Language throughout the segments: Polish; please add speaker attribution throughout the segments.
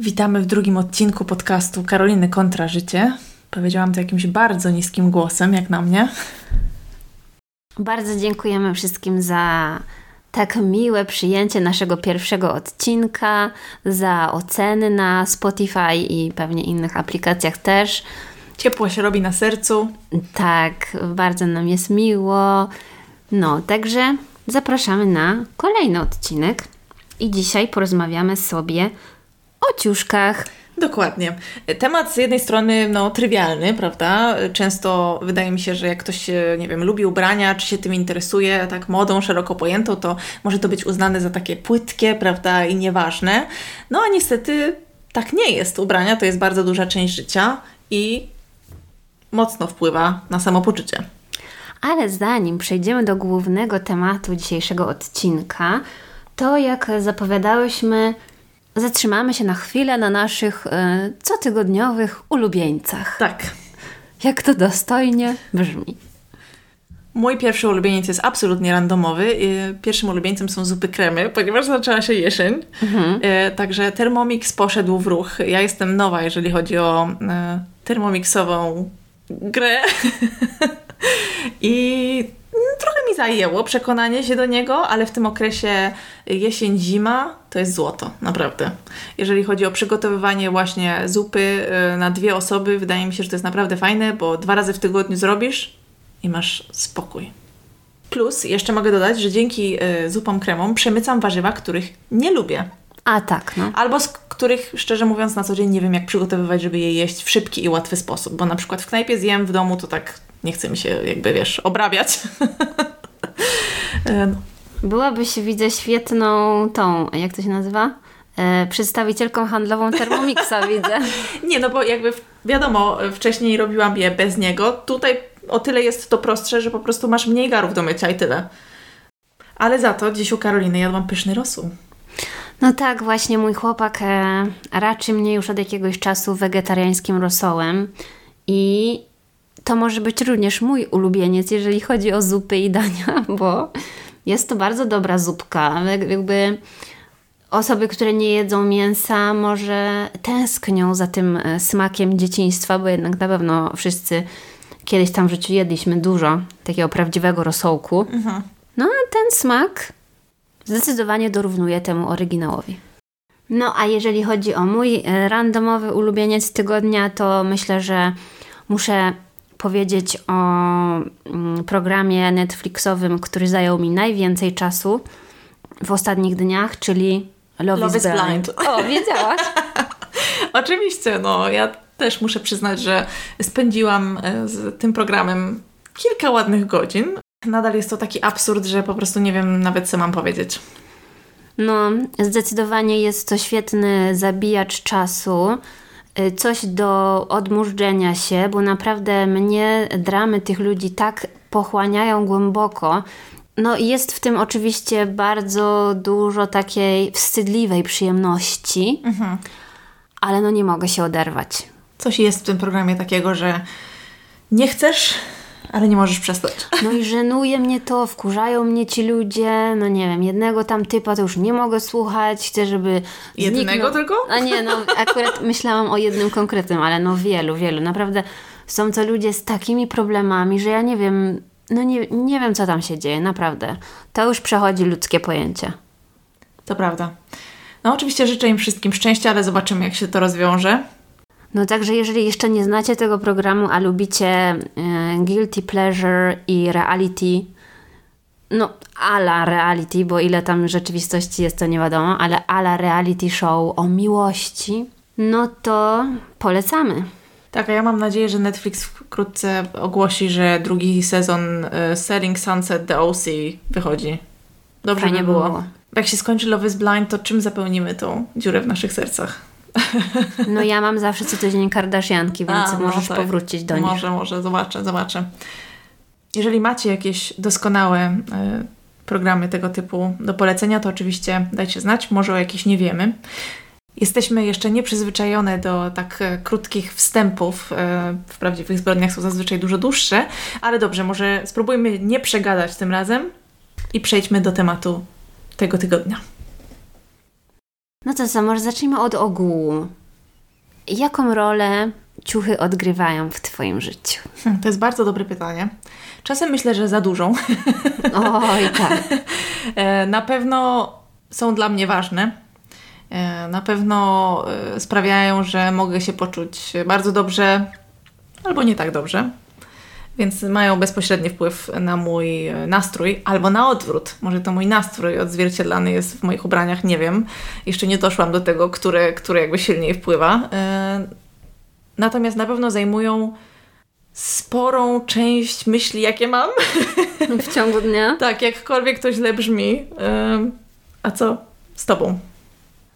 Speaker 1: Witamy w drugim odcinku podcastu Karoliny Kontra Życie. Powiedziałam to jakimś bardzo niskim głosem, jak na mnie.
Speaker 2: Bardzo dziękujemy wszystkim za tak miłe przyjęcie naszego pierwszego odcinka, za oceny na Spotify i pewnie innych aplikacjach też.
Speaker 1: Ciepło się robi na sercu.
Speaker 2: Tak, bardzo nam jest miło. No, także zapraszamy na kolejny odcinek. I dzisiaj porozmawiamy sobie o ciuszkach.
Speaker 1: Dokładnie. Temat z jednej strony no, trywialny, prawda? Często wydaje mi się, że jak ktoś, nie wiem, lubi ubrania, czy się tym interesuje, tak modą szeroko pojętą, to może to być uznane za takie płytkie, prawda, i nieważne. No a niestety tak nie jest. Ubrania to jest bardzo duża część życia i mocno wpływa na samopoczucie.
Speaker 2: Ale zanim przejdziemy do głównego tematu dzisiejszego odcinka, to jak zapowiadałyśmy, zatrzymamy się na chwilę na naszych e, cotygodniowych ulubieńcach.
Speaker 1: Tak.
Speaker 2: Jak to dostojnie brzmi.
Speaker 1: Mój pierwszy ulubieniec jest absolutnie randomowy. Pierwszym ulubieńcem są zupy kremy, ponieważ zaczęła się jesień. Mhm. E, także Thermomix poszedł w ruch. Ja jestem nowa, jeżeli chodzi o e, termomixową grę. I trochę mi zajęło przekonanie się do niego, ale w tym okresie jesień-zima to jest złoto, naprawdę. Jeżeli chodzi o przygotowywanie właśnie zupy y, na dwie osoby, wydaje mi się, że to jest naprawdę fajne, bo dwa razy w tygodniu zrobisz i masz spokój. Plus jeszcze mogę dodać, że dzięki y, zupom kremom przemycam warzywa, których nie lubię.
Speaker 2: A tak, no.
Speaker 1: Albo których, szczerze mówiąc, na co dzień nie wiem, jak przygotowywać, żeby je jeść w szybki i łatwy sposób. Bo na przykład w knajpie zjem, w domu to tak nie chce mi się, jakby wiesz, obrabiać.
Speaker 2: E, no. Byłabyś, widzę, świetną tą, jak to się nazywa? E, przedstawicielką handlową Thermomixa, widzę.
Speaker 1: Nie, no bo jakby wiadomo, wcześniej robiłam je bez niego. Tutaj o tyle jest to prostsze, że po prostu masz mniej garów do mycia i tyle. Ale za to dziś u Karoliny jadłam pyszny rosół.
Speaker 2: No tak, właśnie mój chłopak e, raczy mnie już od jakiegoś czasu wegetariańskim rosołem i to może być również mój ulubieniec, jeżeli chodzi o zupy i dania, bo jest to bardzo dobra zupka. Jakby osoby, które nie jedzą mięsa, może tęsknią za tym e, smakiem dzieciństwa, bo jednak na pewno wszyscy kiedyś tam w życiu jedliśmy dużo takiego prawdziwego rosołku. Mhm. No a ten smak zdecydowanie dorównuje temu oryginałowi. No a jeżeli chodzi o mój e, randomowy ulubieniec tygodnia, to myślę, że muszę powiedzieć o mm, programie Netflixowym, który zajął mi najwięcej czasu w ostatnich dniach, czyli Love, Love is, Blind. Blind. O, wiedziałaś?
Speaker 1: Oczywiście, no ja też muszę przyznać, że spędziłam e, z tym programem kilka ładnych godzin. Nadal jest to taki absurd, że po prostu nie wiem nawet co mam powiedzieć.
Speaker 2: No, zdecydowanie jest to świetny zabijacz czasu. Y, coś do odmurzenia się, bo naprawdę mnie dramy tych ludzi tak pochłaniają głęboko. No jest w tym oczywiście bardzo dużo takiej wstydliwej przyjemności, mhm. ale no nie mogę się oderwać.
Speaker 1: Coś jest w tym programie takiego, że nie chcesz, ale nie możesz przestać.
Speaker 2: No i żenuje mnie to, wkurzają mnie ci ludzie, no nie wiem, jednego tam typa to już nie mogę słuchać, chcę, żeby
Speaker 1: Jednego zniknął. tylko?
Speaker 2: A nie, no akurat myślałam o jednym konkretnym, ale no wielu, wielu. Naprawdę są to ludzie z takimi problemami, że ja nie wiem, no nie, nie wiem co tam się dzieje, naprawdę. To już przechodzi ludzkie pojęcie.
Speaker 1: To prawda. No oczywiście życzę im wszystkim szczęścia, ale zobaczymy jak się to rozwiąże.
Speaker 2: No także jeżeli jeszcze nie znacie tego programu, a lubicie y, Guilty Pleasure i Reality, no ala reality, bo ile tam rzeczywistości jest to nie wiadomo, ale ala reality show o miłości, no to polecamy.
Speaker 1: Tak, a ja mam nadzieję, że Netflix wkrótce ogłosi, że drugi sezon y, Selling Sunset The OC wychodzi. Dobrze Fajnie by było. było. Jak się skończy Love is Blind, to czym zapełnimy tą dziurę w naszych sercach?
Speaker 2: No ja mam zawsze co tydzień Kardashianki, więc A, no możesz tak. powrócić do nich.
Speaker 1: Może, może, zobaczę, zobaczę. Jeżeli macie jakieś doskonałe y, programy tego typu do polecenia, to oczywiście dajcie znać, może o jakichś nie wiemy. Jesteśmy jeszcze nieprzyzwyczajone do tak e, krótkich wstępów. E, w prawdziwych zbrodniach są zazwyczaj dużo dłuższe, ale dobrze, może spróbujmy nie przegadać tym razem i przejdźmy do tematu tego tygodnia.
Speaker 2: No to co, może zacznijmy od ogółu. Jaką rolę ciuchy odgrywają w Twoim życiu?
Speaker 1: Hmm, to jest bardzo dobre pytanie. Czasem myślę, że za dużą.
Speaker 2: Oj, tak.
Speaker 1: E, na pewno są dla mnie ważne. E, na pewno e, sprawiają, że mogę się poczuć bardzo dobrze albo nie tak dobrze. Więc mają bezpośredni wpływ na mój nastrój, albo na odwrót. Może to mój nastrój odzwierciedlany jest w moich ubraniach, nie wiem. Jeszcze nie doszłam do tego, które, które jakby silniej wpływa. Natomiast na pewno zajmują sporą część myśli, jakie mam.
Speaker 2: W ciągu dnia?
Speaker 1: tak, jakkolwiek to źle brzmi. A co z Tobą?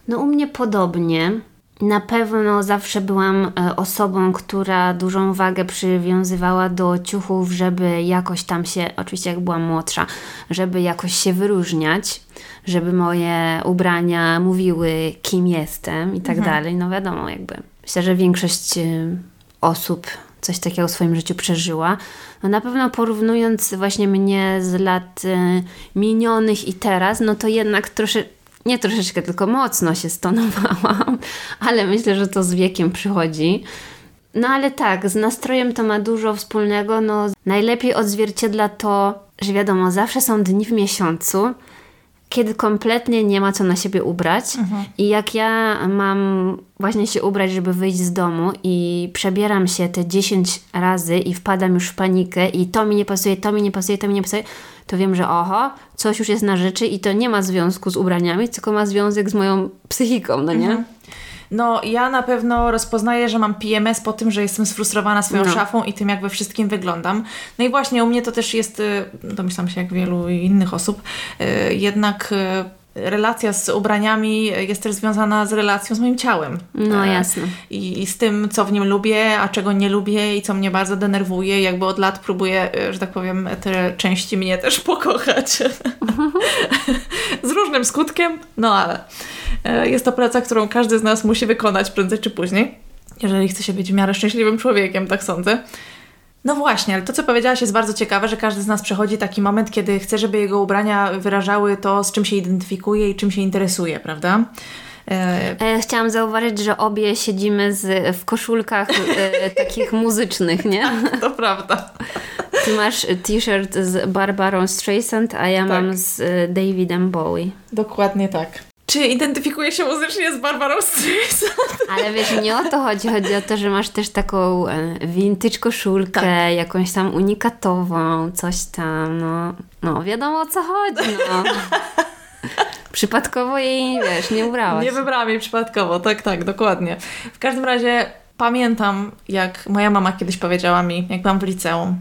Speaker 2: No u mnie podobnie. Na pewno zawsze byłam e, osobą, która dużą wagę przywiązywała do ciuchów, żeby jakoś tam się, oczywiście jak byłam młodsza, żeby jakoś się wyróżniać, żeby moje ubrania mówiły, kim jestem i tak mhm. dalej. No wiadomo, jakby. Myślę, że większość e, osób coś takiego w swoim życiu przeżyła. No na pewno porównując właśnie mnie z lat y, minionych i teraz, no to jednak trosze, nie troszeczkę, tylko mocno się stonowałam, ale myślę, że to z wiekiem przychodzi. No ale tak, z nastrojem to ma dużo wspólnego. No, najlepiej odzwierciedla to, że wiadomo, zawsze są dni w miesiącu, kiedy kompletnie nie ma co na siebie ubrać. Mhm. I jak ja mam właśnie się ubrać, żeby wyjść z domu i przebieram się te 10 razy i wpadam już w panikę i to mi nie pasuje, to mi nie pasuje, to mi nie pasuje, to wiem, że oho, coś już jest na rzeczy i to nie ma związku z ubraniami, tylko ma związek z moją psychiką, no nie? Mhm.
Speaker 1: No, ja na pewno rozpoznaję, że mam PMS po tym, że jestem sfrustrowana swoją no. szafą i tym, jak we wszystkim wyglądam. No i właśnie u mnie to też jest, y, domyślam się jak wielu innych osób, y, jednak y, relacja z ubraniami jest też związana z relacją z moim ciałem.
Speaker 2: No jasne.
Speaker 1: I, I, z tym, co w nim lubię, a czego nie lubię i co mnie bardzo denerwuje. Jakby od lat próbuję, że tak powiem, te części mnie też pokochać. z różnym skutkiem, no ale e, jest to praca, którą każdy z nas musi wykonać prędzej czy później. Jeżeli chce się być w miarę szczęśliwym człowiekiem, tak sądzę. No właśnie, ale to, co powiedziałaś, jest bardzo ciekawe, że każdy z nas przechodzi taki moment, kiedy chce, żeby jego ubrania wyrażały to, z czym się identyfikuje i czym się interesuje, prawda?
Speaker 2: E, e chciałam zauważyć, że obie siedzimy z, w koszulkach e, takich muzycznych, nie?
Speaker 1: to prawda.
Speaker 2: Ty masz t-shirt z Barbarą Streisand, a ja tak. mam z e, Davidem Bowie.
Speaker 1: Dokładnie tak. Czy identyfikuje się muzycznie z Barbarą Streisand?
Speaker 2: Ale wiesz, nie o to chodzi. Chodzi o to, że masz też taką e, vintage koszulkę, tak. jakąś tam unikatową, coś tam, no. No, wiadomo o co chodzi, no. Przypadkowo jej, wiesz, nie ubrałaś.
Speaker 1: Nie wybrałam jej przypadkowo, tak, tak, dokładnie. W każdym razie pamiętam, jak moja mama kiedyś powiedziała mi, jak byłam w liceum,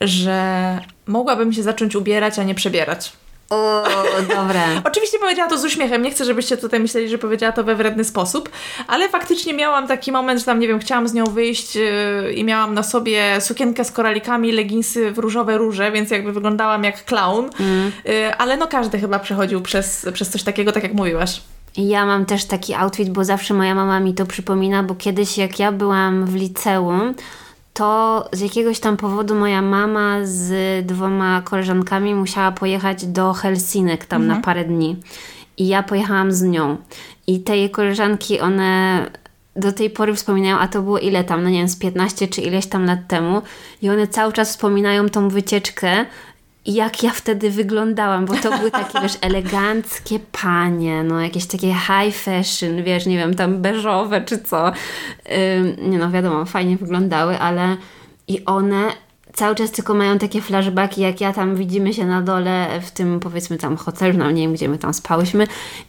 Speaker 1: że mogłabym się zacząć ubierać, a nie przebierać.
Speaker 2: O, dobre.
Speaker 1: Oczywiście powiedziała to z uśmiechem, nie chcę, żebyście tutaj myśleli, że powiedziała to we wredny sposób, ale faktycznie miałam taki moment, że tam, nie wiem, chciałam z nią wyjść yy, i miałam na sobie sukienkę z koralikami, leginsy w różowe róże, więc jakby wyglądałam jak clown, mm. yy, ale no każdy chyba przechodził przez, przez coś takiego, tak jak mówiłaś.
Speaker 2: Ja mam też taki outfit, bo zawsze moja mama mi to przypomina, bo kiedyś jak ja byłam w liceum, to z jakiegoś tam powodu moja mama z dwoma koleżankami musiała pojechać do Helsinek tam mhm. na parę dni. I ja pojechałam z nią. I te jej koleżanki, one do tej pory wspominają, a to było ile tam, no nie wiem, z 15 czy ileś tam lat temu. I one cały czas wspominają tą wycieczkę, jak ja wtedy wyglądałam, bo to były takie, wiesz, eleganckie panie, no jakieś takie high fashion, wiesz, nie wiem, tam beżowe czy co. Nie no, wiadomo, fajnie wyglądały, ale i one cały czas tylko mają takie flashbacki, jak ja tam widzimy się na dole w tym, powiedzmy tam hotelu, no nie wiem, gdzie my tam spałyśmy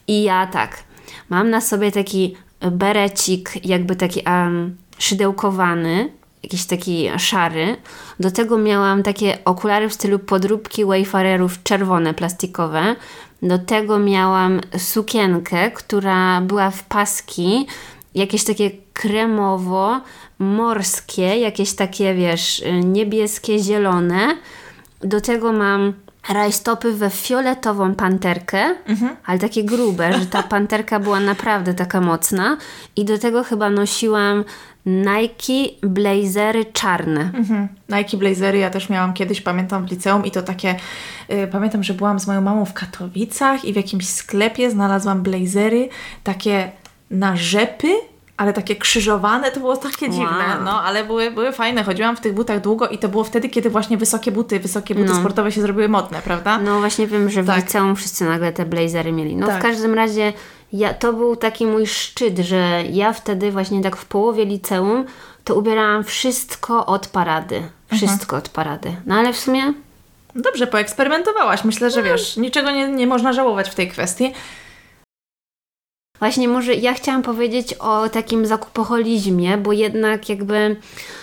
Speaker 2: i ja tak, mam na sobie taki berecik, jakby taki um, szydełkowany, jakiś taki szary. Do tego miałam takie okulary w stylu podróbki Wayfarerów czerwone, plastikowe. Do tego miałam sukienkę, która była w paski, jakieś takie kremowo, morskie, jakieś takie, wiesz, niebieskie, zielone. Do tego mam rajstopy we fioletową panterkę,
Speaker 1: Mhm.
Speaker 2: ale takie grube, że ta panterka była naprawdę taka mocna. I do tego chyba nosiłam Nike blazery czarne.
Speaker 1: Mhm. Nike blazery ja też miałam kiedyś, pamiętam w liceum i to takie, y, pamiętam, że byłam z moją mamą w Katowicach i w jakimś sklepie znalazłam blazery takie na rzepy, ale takie krzyżowane, to było takie
Speaker 2: Wow.
Speaker 1: dziwne, no, ale były, były fajne. Chodziłam w tych butach długo i to było wtedy, kiedy właśnie wysokie buty, wysokie buty
Speaker 2: No.
Speaker 1: sportowe się zrobiły modne, prawda?
Speaker 2: No właśnie wiem, że w
Speaker 1: Tak.
Speaker 2: liceum wszyscy nagle te blazery mieli. No
Speaker 1: Tak.
Speaker 2: w każdym razie ja, to był taki mój szczyt, że ja wtedy właśnie tak w połowie liceum to ubierałam wszystko od parady. Wszystko od parady. No ale w sumie
Speaker 1: Dobrze, poeksperymentowałaś. Myślę, że wiesz, niczego nie, nie można żałować w tej kwestii.
Speaker 2: Właśnie może ja chciałam powiedzieć o takim zakupoholizmie, bo jednak jakby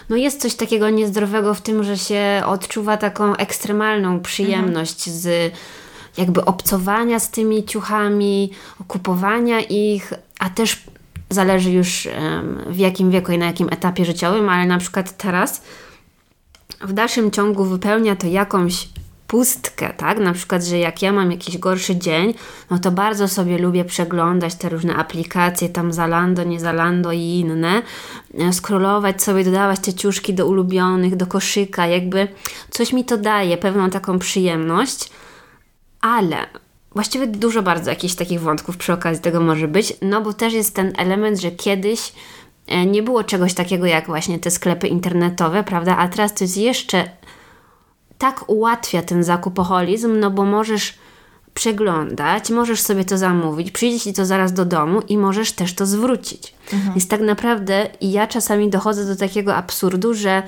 Speaker 2: no jest coś takiego niezdrowego w tym, że się odczuwa taką ekstremalną przyjemność z jakby obcowania z tymi ciuchami, kupowania ich, a też zależy już w jakim wieku i na jakim etapie życiowym, ale na przykład teraz w dalszym ciągu wypełnia to jakąś pustkę, tak? Na przykład, że jak ja mam jakiś gorszy dzień, no to bardzo sobie lubię przeglądać te różne aplikacje, tam Zalando, nie Zalando i inne, e, scrollować sobie, dodawać te ciuszki do ulubionych, do koszyka, jakby coś mi to daje, pewną taką przyjemność, ale właściwie dużo bardzo jakichś takich wątków przy okazji tego może być, no bo też jest ten element, że kiedyś e, nie było czegoś takiego jak właśnie te sklepy internetowe, prawda? A teraz to jest jeszcze tak ułatwia ten zakupoholizm, no bo możesz przeglądać, możesz sobie to zamówić, przyjdzie ci to zaraz do domu i możesz też to zwrócić. Więc tak naprawdę ja czasami dochodzę do takiego absurdu, że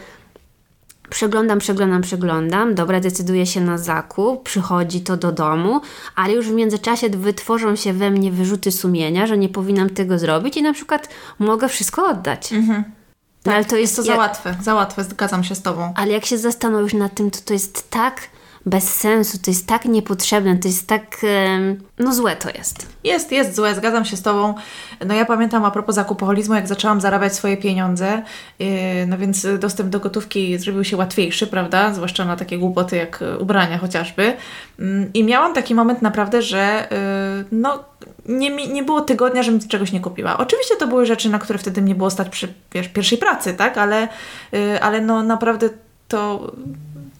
Speaker 2: przeglądam, przeglądam, przeglądam, dobra, decyduję się na zakup, przychodzi to do domu, ale już w międzyczasie wytworzą się we mnie wyrzuty sumienia, że nie powinnam tego zrobić i na przykład mogę wszystko oddać. No, ale to jest,
Speaker 1: Jest to za
Speaker 2: jak-
Speaker 1: łatwe, za łatwe, zgadzam się z Tobą.
Speaker 2: ale jak się zastanowisz nad tym, to to jest tak bez sensu, to jest tak niepotrzebne, to jest tak, no złe to jest.
Speaker 1: Jest, jest złe, zgadzam się z Tobą. No ja pamiętam a propos zakupoholizmu, jak zaczęłam zarabiać swoje pieniądze, yy, no więc dostęp do gotówki zrobił się łatwiejszy, prawda? Zwłaszcza na takie głupoty jak y, ubrania chociażby. Ym, I miałam taki moment naprawdę, że yy, no nie, nie było tygodnia, żebym czegoś nie kupiła. Oczywiście to były rzeczy, na które wtedy mnie było stać przy wiesz, pierwszej pracy, tak? Ale, yy, ale no naprawdę to,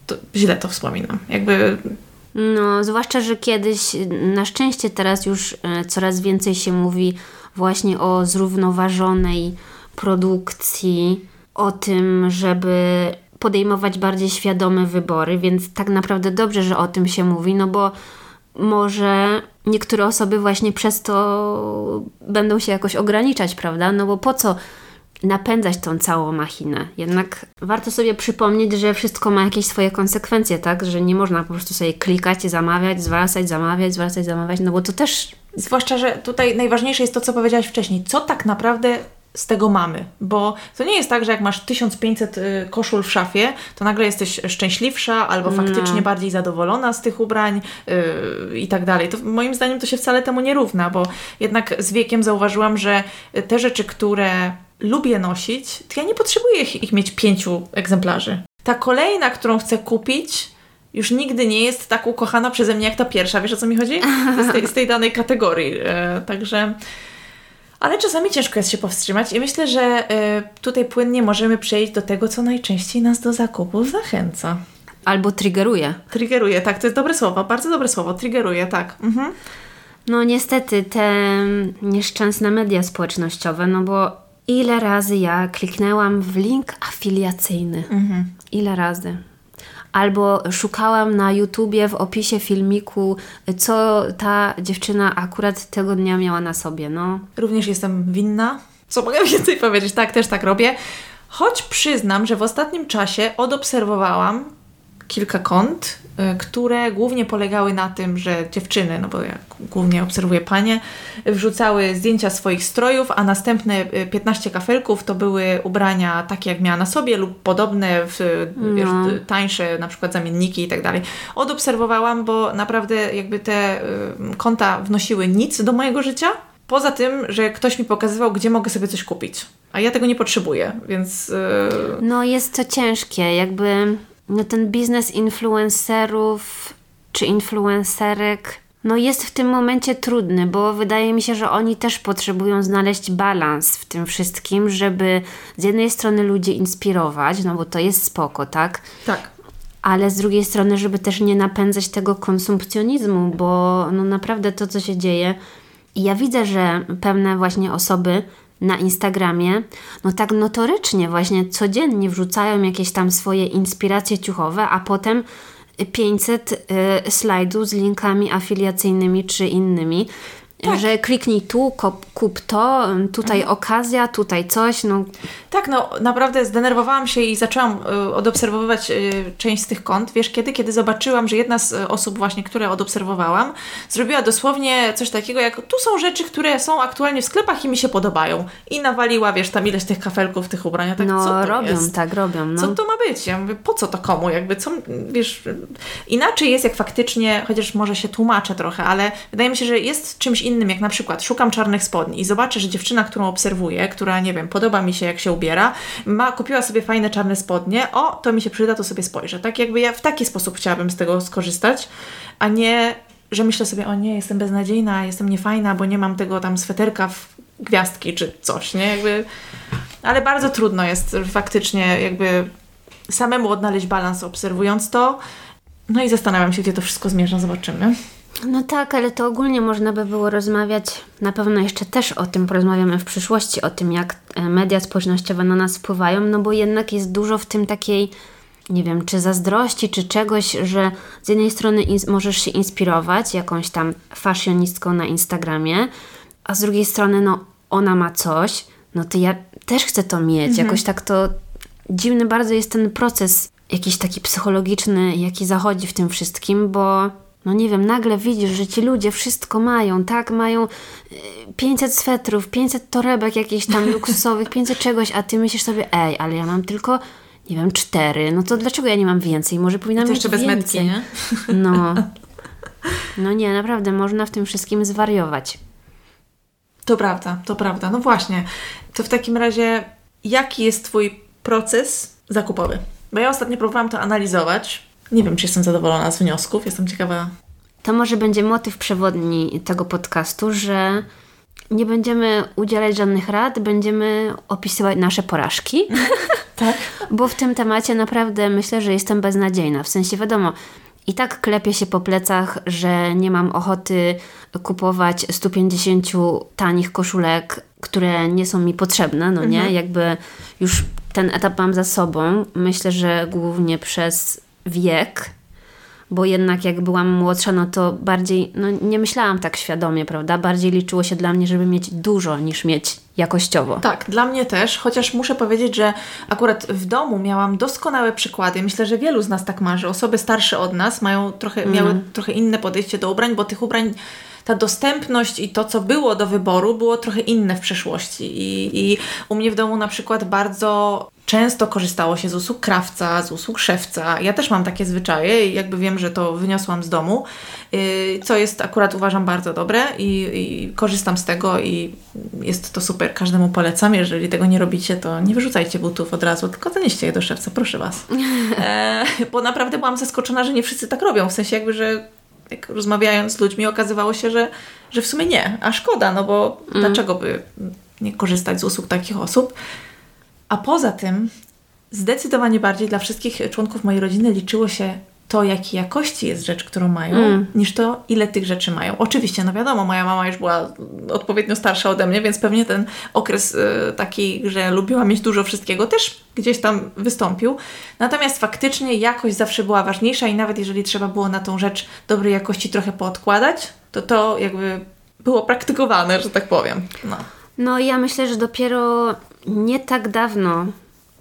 Speaker 1: to źle to wspominam. Jakby
Speaker 2: No, zwłaszcza, że kiedyś, na szczęście teraz już e, coraz więcej się mówi właśnie o zrównoważonej produkcji, o tym, żeby podejmować bardziej świadome wybory, więc tak naprawdę dobrze, że o tym się mówi, no bo może niektóre osoby właśnie przez to będą się jakoś ograniczać, prawda? No bo po co napędzać tą całą machinę? Jednak warto sobie przypomnieć, że wszystko ma jakieś swoje konsekwencje, tak? Że nie można po prostu sobie klikać, zamawiać, zwracać, zamawiać, zwracać, zamawiać, no bo to też
Speaker 1: Zwłaszcza, że tutaj najważniejsze jest to, co powiedziałaś wcześniej. Co tak naprawdę z tego mamy? Bo to nie jest tak, że jak masz 1500 y, koszul w szafie, to nagle jesteś szczęśliwsza albo faktycznie bardziej zadowolona z tych ubrań yy, i tak dalej. To moim zdaniem to się wcale temu nie równa, bo jednak z wiekiem zauważyłam, że te rzeczy, które lubię nosić, to ja nie potrzebuję ich, ich mieć pięciu egzemplarzy. Ta kolejna, którą chcę kupić, już nigdy nie jest tak ukochana przeze mnie jak ta pierwsza. Wiesz o co mi chodzi? Z tej, z tej danej kategorii. E, także. Ale czasami ciężko jest się powstrzymać i myślę, że e, tutaj płynnie możemy przejść do tego, co najczęściej nas do zakupów zachęca.
Speaker 2: albo triggeruje.
Speaker 1: Triggeruje, tak, to jest dobre słowo, bardzo dobre słowo, triggeruje, tak. Mhm.
Speaker 2: No niestety te nieszczęsne media społecznościowe, no bo ile razy ja kliknęłam w link afiliacyjny? Ile razy? Albo szukałam na YouTubie w opisie filmiku, co ta dziewczyna akurat tego dnia miała na sobie. No,
Speaker 1: Również jestem winna. Co mogę więcej powiedzieć? Tak, też tak robię. Choć przyznam, że w ostatnim czasie odobserwowałam kilka kont, y, które głównie polegały na tym, że dziewczyny, no bo ja głównie obserwuję panie, wrzucały zdjęcia swoich strojów, a następne y, 15 kafelków to były ubrania takie, jak miała na sobie lub podobne, w, wiesz,
Speaker 2: No.
Speaker 1: y, tańsze na przykład zamienniki i tak dalej. Odobserwowałam, bo naprawdę jakby te y, konta wnosiły nic do mojego życia, poza tym, że ktoś mi pokazywał, gdzie mogę sobie coś kupić. A ja tego nie potrzebuję, więc... y,
Speaker 2: no jest to ciężkie, jakby no ten biznes influencerów czy influencerek no jest w tym momencie trudny, bo wydaje mi się, że oni też potrzebują znaleźć balans w tym wszystkim, żeby z jednej strony ludzi inspirować, no bo to jest spoko, tak?
Speaker 1: Tak.
Speaker 2: Ale z drugiej strony, żeby też nie napędzać tego konsumpcjonizmu, bo no naprawdę to, co się dzieje. I ja widzę, że pewne właśnie osoby na Instagramie, no tak notorycznie właśnie codziennie wrzucają jakieś tam swoje inspiracje ciuchowe, a potem 500 y, slajdów z linkami afiliacyjnymi czy innymi. Tak. Że kliknij tu, kup to, tutaj mhm. okazja, tutaj coś. No.
Speaker 1: Tak, no naprawdę zdenerwowałam się i zaczęłam y, odobserwowywać y, część z tych kont. Wiesz, kiedy? Kiedy zobaczyłam, że jedna z osób właśnie, które odobserwowałam, zrobiła dosłownie coś takiego jak tu są rzeczy, które są aktualnie w sklepach i mi się podobają. I nawaliła, wiesz, tam ileś tych kafelków, tych ubrań. Tak,
Speaker 2: no, robią,
Speaker 1: jest?
Speaker 2: tak, robią. No.
Speaker 1: Co to ma być? Ja mówię, po co to komu? Jakby, co, wiesz, inaczej jest jak faktycznie, chociaż może się tłumaczę trochę, ale wydaje mi się, że jest czymś innym, jak na przykład szukam czarnych spodni i zobaczę, że dziewczyna, którą obserwuję, która, nie wiem, podoba mi się, jak się ubiera, ma, kupiła sobie fajne czarne spodnie, o, to mi się przyda, to sobie spojrzę. Tak jakby ja w taki sposób chciałabym z tego skorzystać, a nie, że myślę sobie, o nie, jestem beznadziejna, jestem niefajna, bo nie mam tego tam sweterka w gwiazdki czy coś, nie? Jakby... Ale bardzo trudno jest faktycznie jakby samemu odnaleźć balans obserwując to. No i zastanawiam się, gdzie to wszystko zmierza, zobaczymy.
Speaker 2: No tak, ale to ogólnie można by było rozmawiać, na pewno jeszcze też o tym porozmawiamy w przyszłości, o tym jak e, media społecznościowe na nas wpływają, no bo jednak jest dużo w tym takiej, nie wiem, czy zazdrości, czy czegoś, że z jednej strony możesz się inspirować jakąś tam fashionistką na Instagramie, a z drugiej strony, no ona ma coś, no to ja też chcę to mieć. Mhm. Jakoś tak to dziwny bardzo jest ten proces jakiś taki psychologiczny, jaki zachodzi w tym wszystkim, bo no nie wiem, nagle widzisz, że ci ludzie wszystko mają, tak? Mają 500 y, swetrów, 500 torebek jakichś tam luksusowych, 500 czegoś, a ty myślisz sobie, ej, ale ja mam tylko, nie wiem, cztery. No to dlaczego ja nie mam więcej? Może powinnam mieć
Speaker 1: jeszcze
Speaker 2: bez
Speaker 1: więcej. metki,
Speaker 2: nie? No. No nie, naprawdę, można w tym wszystkim zwariować.
Speaker 1: To prawda, to prawda. No właśnie. To w takim razie, jaki jest Twój proces zakupowy? Bo ja ostatnio próbowałam to analizować nie wiem, czy jestem zadowolona z wniosków. Jestem ciekawa.
Speaker 2: To może będzie motyw przewodni tego podcastu, że nie będziemy udzielać żadnych rad, będziemy opisywać nasze porażki.
Speaker 1: tak.
Speaker 2: Bo w tym temacie naprawdę myślę, że jestem beznadziejna. W sensie wiadomo, i tak klepię się po plecach, że nie mam ochoty kupować 150 tanich koszulek, które nie są mi potrzebne, no nie? Mhm. Jakby już ten etap mam za sobą. Myślę, że głównie przez wiek, bo jednak jak byłam młodsza, no to bardziej, no nie myślałam tak świadomie, prawda? Bardziej liczyło się dla mnie, żeby mieć dużo niż mieć jakościowo.
Speaker 1: Tak, dla mnie też, chociaż muszę powiedzieć, że akurat w domu miałam doskonałe przykłady. Myślę, że wielu z nas tak marzy. Osoby starsze od nas mają trochę, mm. miały trochę inne podejście do ubrań, bo tych ubrań ta dostępność i to, co było do wyboru, było trochę inne w przeszłości. I, I u mnie w domu na przykład bardzo często korzystało się z usług krawca, z usług szewca. Ja też mam takie zwyczaje i jakby wiem, że to wyniosłam z domu, y, co jest akurat uważam bardzo dobre i, i, korzystam z tego i jest to super. Każdemu polecam. Jeżeli tego nie robicie, to nie wyrzucajcie butów od razu, tylko zanieście je do szewca, proszę Was. E, bo naprawdę byłam zaskoczona, że nie wszyscy tak robią. W sensie jakby, że jak rozmawiając z ludźmi okazywało się, że, że w sumie nie, a szkoda, no bo mm. dlaczego by nie korzystać z usług takich osób? A poza tym, zdecydowanie bardziej dla wszystkich członków mojej rodziny liczyło się to, jakiej jakości jest rzecz, którą mają, mm. niż to, ile tych rzeczy mają. Oczywiście, no wiadomo, moja mama już była odpowiednio starsza ode mnie, więc pewnie ten okres y, taki, że lubiła mieć dużo wszystkiego, też gdzieś tam wystąpił. Natomiast faktycznie jakość zawsze była ważniejsza i nawet jeżeli trzeba było na tą rzecz dobrej jakości trochę poodkładać, to to jakby było praktykowane, że tak powiem. No.
Speaker 2: No ja myślę, że dopiero nie tak dawno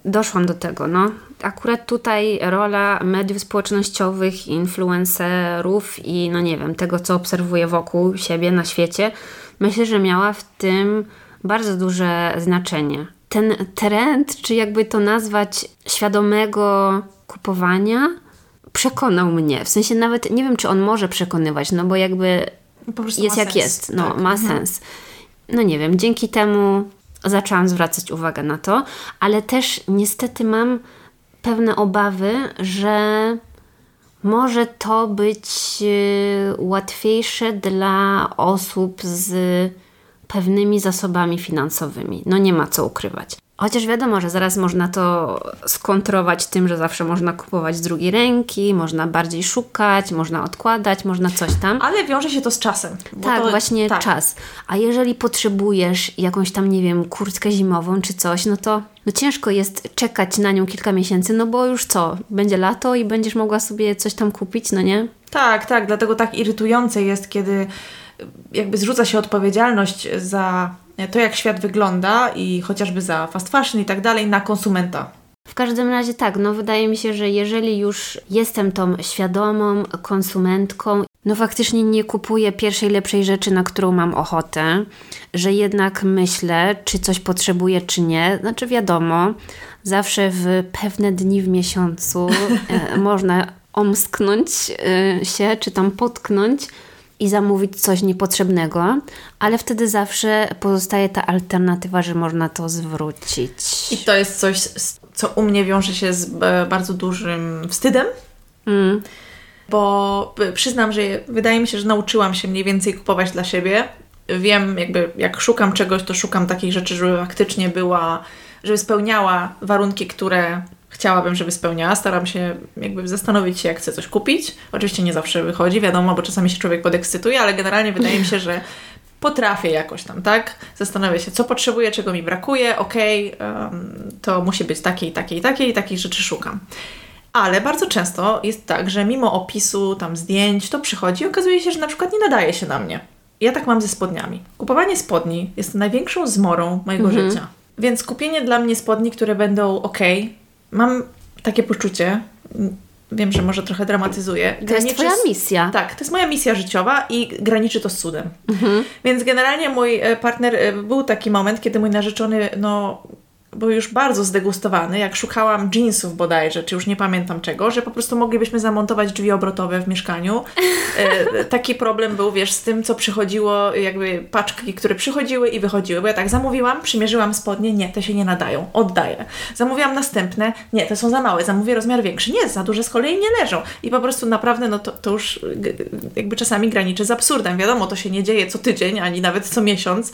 Speaker 2: doszłam do tego, no. Akurat tutaj rola mediów społecznościowych, influencerów i no nie wiem, tego co obserwuję wokół siebie na świecie, myślę, że miała w tym bardzo duże znaczenie. Ten trend, czy jakby to nazwać, świadomego kupowania, przekonał mnie. W sensie nawet nie wiem, czy on może przekonywać, no bo jakby jest jak sens. jest, no tak. ma mhm. sens. No nie wiem, dzięki temu zaczęłam zwracać uwagę na to, ale też niestety mam pewne obawy, że może to być y, łatwiejsze dla osób z pewnymi zasobami finansowymi. No nie ma co ukrywać. Chociaż wiadomo, że zaraz można to skontrować tym, że zawsze można kupować z drugiej ręki, można bardziej szukać, można odkładać, można coś tam.
Speaker 1: Ale wiąże się to z czasem.
Speaker 2: tak,
Speaker 1: to,
Speaker 2: właśnie
Speaker 1: tak.
Speaker 2: czas. A jeżeli potrzebujesz jakąś tam, nie wiem, kurtkę zimową czy coś, no to no ciężko jest czekać na nią kilka miesięcy, no bo już co, będzie lato i będziesz mogła sobie coś tam kupić, no nie?
Speaker 1: Tak, tak, dlatego tak irytujące jest, kiedy jakby zrzuca się odpowiedzialność za to, jak świat wygląda i chociażby za fast fashion i tak dalej na konsumenta.
Speaker 2: W każdym razie tak, no wydaje mi się, że jeżeli już jestem tą świadomą konsumentką, no faktycznie nie kupuję pierwszej lepszej rzeczy, na którą mam ochotę, że jednak myślę, czy coś potrzebuję, czy nie. Znaczy wiadomo, zawsze w pewne dni w miesiącu e, można omsknąć e, się, czy tam potknąć i zamówić coś niepotrzebnego, ale wtedy zawsze pozostaje ta alternatywa, że można to zwrócić.
Speaker 1: I to jest coś, co u mnie wiąże się z e, bardzo dużym wstydem.
Speaker 2: Mm.
Speaker 1: Bo e, przyznam, że wydaje mi się, że nauczyłam się mniej więcej kupować dla siebie. Wiem, jakby jak szukam czegoś, to szukam takich rzeczy, żeby faktycznie była, żeby spełniała warunki, które chciałabym, żeby spełniała. Staram się jakby zastanowić się, jak chcę coś kupić. Oczywiście nie zawsze wychodzi, wiadomo, bo czasami się człowiek podekscytuje, ale generalnie wydaje mi się, że potrafię jakoś tam, tak? Zastanawiam się, co potrzebuję, czego mi brakuje, okej, okay, um, to musi być takie i takie i takie i takich rzeczy szukam. Ale bardzo często jest tak, że mimo opisu tam zdjęć, to przychodzi i okazuje się, że na przykład nie nadaje się na mnie. Ja tak mam ze spodniami. Kupowanie spodni jest największą zmorą mojego mhm. życia. Więc kupienie dla mnie spodni, które będą ok, mam takie poczucie, wiem, że może trochę dramatyzuję.
Speaker 2: To jest twoja misja.
Speaker 1: Tak, to jest moja misja życiowa i graniczy to z cudem. Mhm. Więc generalnie mój e, partner, e, był taki moment, kiedy mój narzeczony, no był już bardzo zdegustowany, jak szukałam jeansów bodajże, czy już nie pamiętam czego, że po prostu moglibyśmy zamontować drzwi obrotowe w mieszkaniu. E, taki problem był, wiesz, z tym, co przychodziło, jakby paczki, które przychodziły i wychodziły, bo ja tak zamówiłam, przymierzyłam spodnie, nie, te się nie nadają, oddaję. Zamówiłam następne, nie, te są za małe, zamówię rozmiar większy, nie, za duże z kolei nie leżą. I po prostu naprawdę, no to, to już jakby czasami graniczy z absurdem. Wiadomo, to się nie dzieje co tydzień, ani nawet co miesiąc,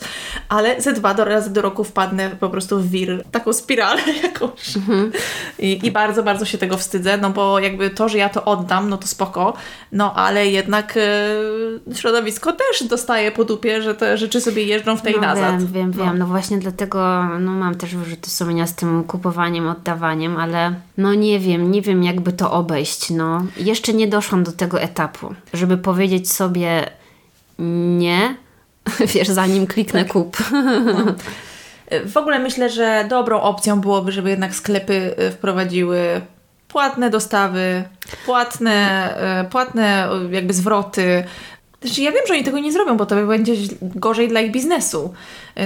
Speaker 1: ale ze dwa do razy do roku wpadnę po prostu w wir taką spiralę jakąś. Mhm. I, I bardzo, bardzo się tego wstydzę, no bo jakby to, że ja to oddam, no to spoko, no ale jednak e, środowisko też dostaje po dupie, że te rzeczy sobie jeżdżą w tej
Speaker 2: no,
Speaker 1: nazad.
Speaker 2: Wiem, wiem,
Speaker 1: no.
Speaker 2: wiem. No właśnie dlatego no mam też wyrzuty sumienia z tym kupowaniem, oddawaniem, ale no nie wiem, nie wiem jakby to obejść, no. Jeszcze nie doszłam do tego etapu, żeby powiedzieć sobie nie, wiesz, zanim kliknę tak. kup. No.
Speaker 1: W ogóle myślę, że dobrą opcją byłoby, żeby jednak sklepy y, wprowadziły płatne dostawy, płatne, y, płatne y, jakby zwroty. Znaczy, ja wiem, że oni tego nie zrobią, bo to będzie gorzej dla ich biznesu.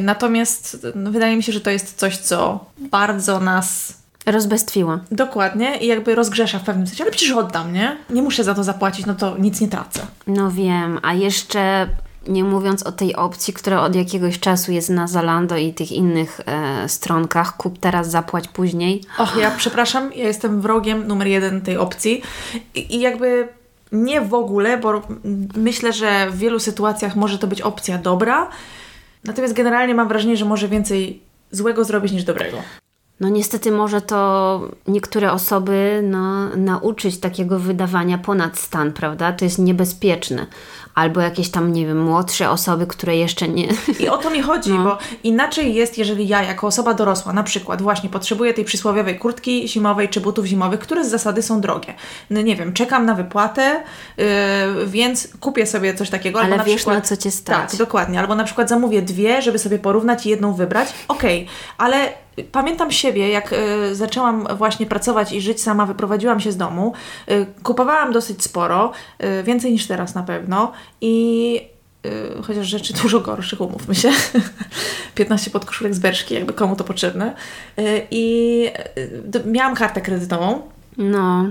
Speaker 1: Natomiast no, wydaje mi się, że to jest coś, co bardzo nas
Speaker 2: Rozbestwiła.
Speaker 1: Dokładnie i jakby rozgrzesza w pewnym sensie, ale przecież oddam, nie? Nie muszę za to zapłacić, no to nic nie tracę.
Speaker 2: No wiem, a jeszcze nie mówiąc o tej opcji, która od jakiegoś czasu jest na Zalando i tych innych e, stronkach, kup teraz, zapłać później.
Speaker 1: Och, ja przepraszam, ja jestem wrogiem numer jeden tej opcji i, i jakby nie w ogóle, bo myślę, że w wielu sytuacjach może to być opcja dobra, natomiast generalnie mam wrażenie, że może więcej złego zrobić niż dobrego.
Speaker 2: No niestety może to niektóre osoby no, nauczyć takiego wydawania ponad stan, prawda? To jest niebezpieczne albo jakieś tam, nie wiem, młodsze osoby, które jeszcze nie.
Speaker 1: I o to mi chodzi, no. bo inaczej jest, jeżeli ja, jako osoba dorosła, na przykład, właśnie potrzebuję tej przysłowiowej kurtki zimowej czy butów zimowych, które z zasady są drogie. No nie wiem, czekam na wypłatę, yy, więc kupię sobie coś takiego.
Speaker 2: Ale
Speaker 1: albo
Speaker 2: wiesz,
Speaker 1: na, przykład,
Speaker 2: na co cię stać.
Speaker 1: Tak, dokładnie. Albo na przykład zamówię dwie, żeby sobie porównać i jedną wybrać. Okej, okay, ale pamiętam siebie, jak y, zaczęłam właśnie pracować i żyć sama, wyprowadziłam się z domu. Y, kupowałam dosyć sporo, y, więcej niż teraz na pewno i chociaż rzeczy dużo gorszych, umówmy się. 15 podkoszulek z Berszki, jakby komu to potrzebne. I miałam kartę kredytową.
Speaker 2: No.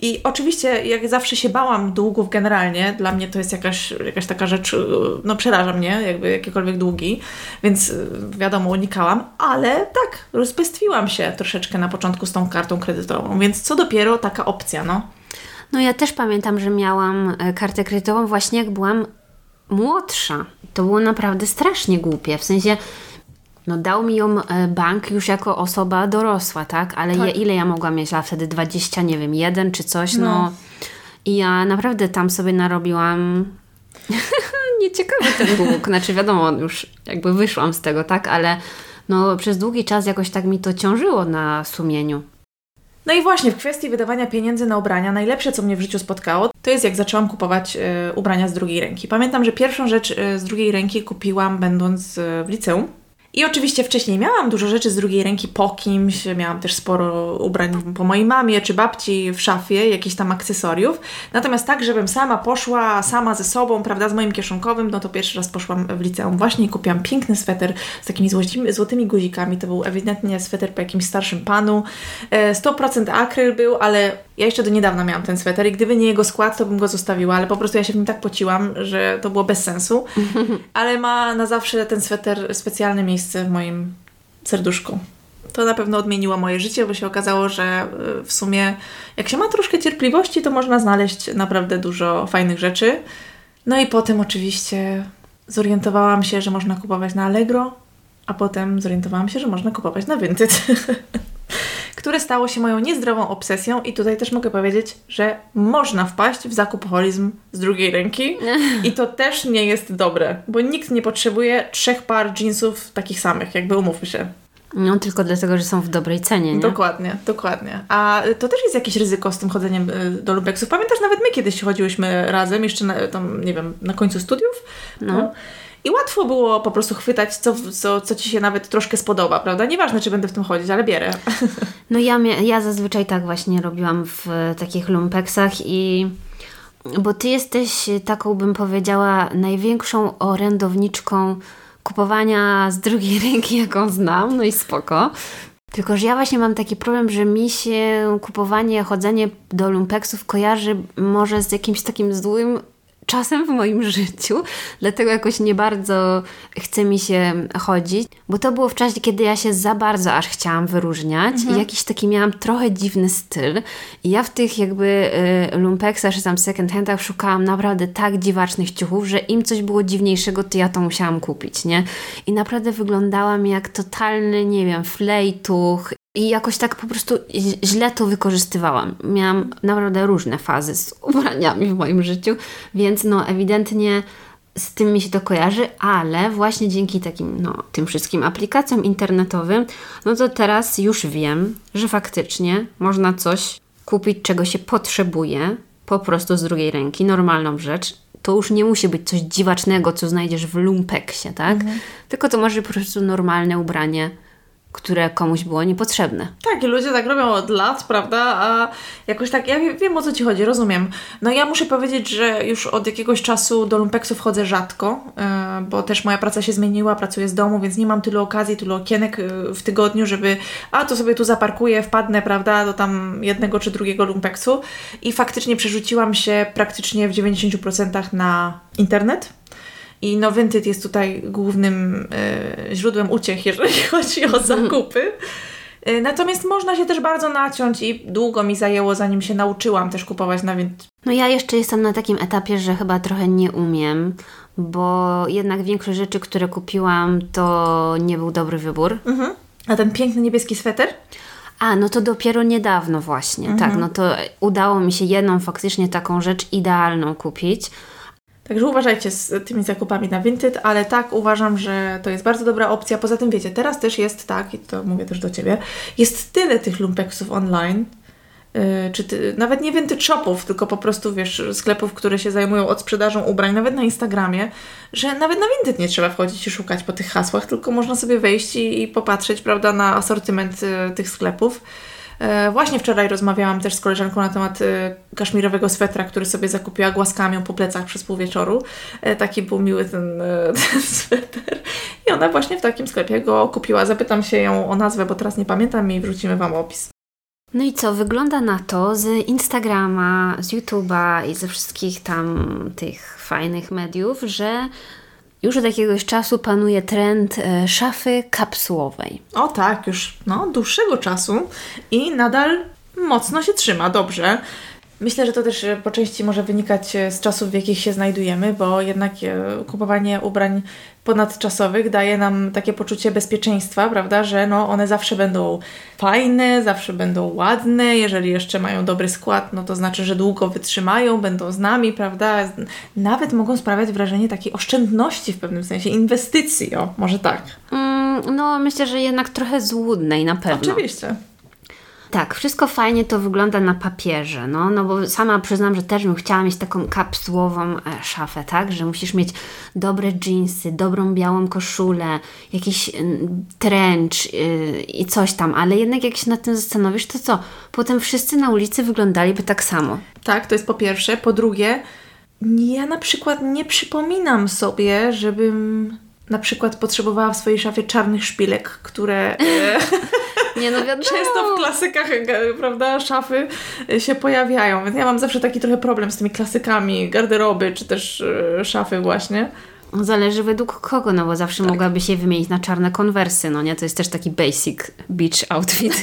Speaker 1: I oczywiście, jak zawsze się bałam długów generalnie, dla mnie to jest jakaś, jakaś taka rzecz, no przeraża mnie, jakby jakiekolwiek długi, więc y, wiadomo, unikałam, ale tak, rozbestwiłam się troszeczkę na początku z tą kartą kredytową, więc co dopiero taka opcja, no.
Speaker 2: No ja też pamiętam, że miałam e, kartę kredytową właśnie jak byłam młodsza. To było naprawdę strasznie głupie. W sensie, no dał mi ją e, bank już jako osoba dorosła, tak? Ale
Speaker 1: Tak.
Speaker 2: Ja, ile ja mogłam mieć? A wtedy 20, nie wiem, jeden czy coś, no.
Speaker 1: No.
Speaker 2: I ja naprawdę tam sobie narobiłam nieciekawy ten dług. Znaczy wiadomo, już jakby wyszłam z tego, tak? Ale no przez długi czas jakoś tak mi to ciążyło na sumieniu.
Speaker 1: No i właśnie w kwestii wydawania pieniędzy na ubrania, najlepsze co mnie w życiu spotkało, to jest jak zaczęłam kupować e, ubrania z drugiej ręki. Pamiętam, że pierwszą rzecz e, z drugiej ręki kupiłam będąc e, w liceum. I oczywiście wcześniej miałam dużo rzeczy z drugiej ręki po kimś, miałam też sporo ubrań po mojej mamie czy babci w szafie, jakichś tam akcesoriów. Natomiast tak, żebym sama poszła, sama ze sobą, prawda, z moim kieszonkowym, no to pierwszy raz poszłam w liceum właśnie i kupiłam piękny sweter z takimi złotymi, złotymi guzikami. To był ewidentnie sweter po jakimś starszym panu. E, 100% akryl był, ale ja jeszcze do niedawna miałam ten sweter i gdyby nie jego skład, to bym go zostawiła, ale po prostu ja się w nim tak pociłam, że to było bez sensu. Ale ma na zawsze ten sweter specjalne miejsce w moim serduszku. To na pewno odmieniło moje życie, bo się okazało, że y, w sumie jak się ma troszkę cierpliwości, to można znaleźć naprawdę dużo fajnych rzeczy. No i potem oczywiście zorientowałam się, że można kupować na Allegro, a potem zorientowałam się, że można kupować na Vinted. które stało się moją niezdrową obsesją i tutaj też mogę powiedzieć, że można wpaść w zakupoholizm z drugiej ręki i to też nie jest dobre, bo nikt nie potrzebuje trzech par jeansów takich samych, jakby umówmy się.
Speaker 2: No tylko dlatego, że są w dobrej cenie, nie?
Speaker 1: Dokładnie, dokładnie. A to też jest jakieś ryzyko z tym chodzeniem y, do lumpeksów. Pamiętasz, nawet my kiedyś chodziłyśmy razem, jeszcze na, tam, nie wiem, na końcu studiów. No. I łatwo było po prostu chwytać, co, co, co ci się nawet troszkę spodoba, prawda? Nieważne, czy będę w tym chodzić, ale bierę.
Speaker 2: No ja, ja zazwyczaj tak właśnie robiłam w takich lumpeksach i bo ty jesteś taką, bym powiedziała, największą orędowniczką kupowania z drugiej ręki, jaką znam, no i spoko. Tylko, że ja właśnie mam taki problem, że mi się kupowanie, chodzenie do lumpeksów kojarzy może z jakimś takim złym czasem w moim życiu, dlatego jakoś nie bardzo chce mi się chodzić, bo to było w czasie, kiedy ja się za bardzo aż chciałam wyróżniać i jakiś taki miałam trochę dziwny styl. I ja w tych jakby y, lumpeksach czy tam second handach szukałam naprawdę tak dziwacznych ciuchów, że im coś było dziwniejszego, to ja to musiałam kupić, nie? I naprawdę wyglądałam jak totalny, nie wiem, flejtuch i jakoś tak po prostu źle to wykorzystywałam. Miałam naprawdę różne fazy z ubraniami w moim życiu, więc no ewidentnie z tym mi się to kojarzy, ale właśnie dzięki takim, no, tym wszystkim aplikacjom internetowym, no to teraz już wiem, że faktycznie można coś kupić, czego się potrzebuje, po prostu z drugiej ręki, normalną rzecz. To już nie musi być coś dziwacznego, co znajdziesz w lumpeksie, tak? Tylko to może być po prostu normalne ubranie, które komuś było niepotrzebne.
Speaker 1: Tak, i ludzie tak robią od lat, prawda? A jakoś tak, ja wie- wiem o co Ci chodzi, rozumiem. No ja muszę powiedzieć, że już od jakiegoś czasu do lumpeksów chodzę rzadko, yy, bo też moja praca się zmieniła, pracuję z domu, więc nie mam tylu okazji, tylu okienek yy, w tygodniu, żeby a to sobie tu zaparkuję, wpadnę, prawda, do tam jednego czy drugiego lumpeksu. I faktycznie przerzuciłam się praktycznie w 90% na internet. I no Vinted jest tutaj głównym e, źródłem uciech, jeżeli chodzi o zakupy. E, Natomiast można się też bardzo naciąć i długo mi zajęło, zanim się nauczyłam też kupować na Vinted.
Speaker 2: No ja jeszcze jestem na takim etapie, że chyba trochę nie umiem, bo jednak większość rzeczy, które kupiłam, to nie był dobry wybór.
Speaker 1: Mhm. A ten piękny niebieski sweter?
Speaker 2: A, no to dopiero niedawno właśnie, tak, no to udało mi się jedną faktycznie taką rzecz idealną kupić.
Speaker 1: Także uważajcie z tymi zakupami na Vinted, ale tak uważam, że to jest bardzo dobra opcja. Poza tym wiecie, teraz też jest tak, i to mówię też do Ciebie, jest tyle tych lumpeksów online, yy, czy ty, nawet nie Vinted shopów, tylko po prostu wiesz, sklepów, które się zajmują odsprzedażą ubrań, nawet na Instagramie, że nawet na Vinted nie trzeba wchodzić i szukać po tych hasłach, tylko można sobie wejść i, i popatrzeć, prawda, na asortyment y, tych sklepów. E, Właśnie wczoraj rozmawiałam też z koleżanką na temat e, kaszmirowego swetra, który sobie zakupiła, głaskałam ją po plecach przez pół wieczoru. E, Taki był miły ten, ten sweter. I ona właśnie w takim sklepie go kupiła. Zapytam się ją o nazwę, bo teraz nie pamiętam i wrzucimy Wam opis.
Speaker 2: No i co, wygląda na to z Instagrama, z YouTube'a i ze wszystkich tam tych fajnych mediów, że już od jakiegoś czasu panuje trend e, szafy kapsułowej.
Speaker 1: O tak, już no, dłuższego czasu i nadal mocno się trzyma, dobrze. Myślę, że to też e, po części może wynikać e, z czasów, w jakich się znajdujemy, bo jednak e, kupowanie ubrań ponadczasowych daje nam takie poczucie bezpieczeństwa, prawda, że no one zawsze będą fajne, zawsze będą ładne, jeżeli jeszcze mają dobry skład, no to znaczy, że długo wytrzymają, będą z nami, prawda, nawet mogą sprawiać wrażenie takiej oszczędności w pewnym sensie, inwestycji, o, może tak.
Speaker 2: Mm, no, myślę, że jednak trochę złudnej na pewno.
Speaker 1: Oczywiście.
Speaker 2: Tak, wszystko fajnie to wygląda na papierze, no, no bo sama przyznam, że też bym chciała mieć taką kapsułową e, szafę, tak, że musisz mieć dobre dżinsy, dobrą białą koszulę, jakiś trench yy, i coś tam, ale jednak jak się nad tym zastanowisz, to co? Potem wszyscy na ulicy wyglądaliby tak samo.
Speaker 1: Tak, to jest po pierwsze. Po drugie, ja na przykład nie przypominam sobie, żebym na przykład potrzebowała w swojej szafie czarnych szpilek, które... E,
Speaker 2: Nie no wiadomo.
Speaker 1: Często w klasykach, prawda, szafy się pojawiają. Więc ja mam zawsze taki trochę problem z tymi klasykami garderoby, czy też e, szafy właśnie.
Speaker 2: Zależy według kogo, no bo zawsze tak. mogłaby się wymienić na czarne konwersy, no nie? To jest też taki basic beach outfit.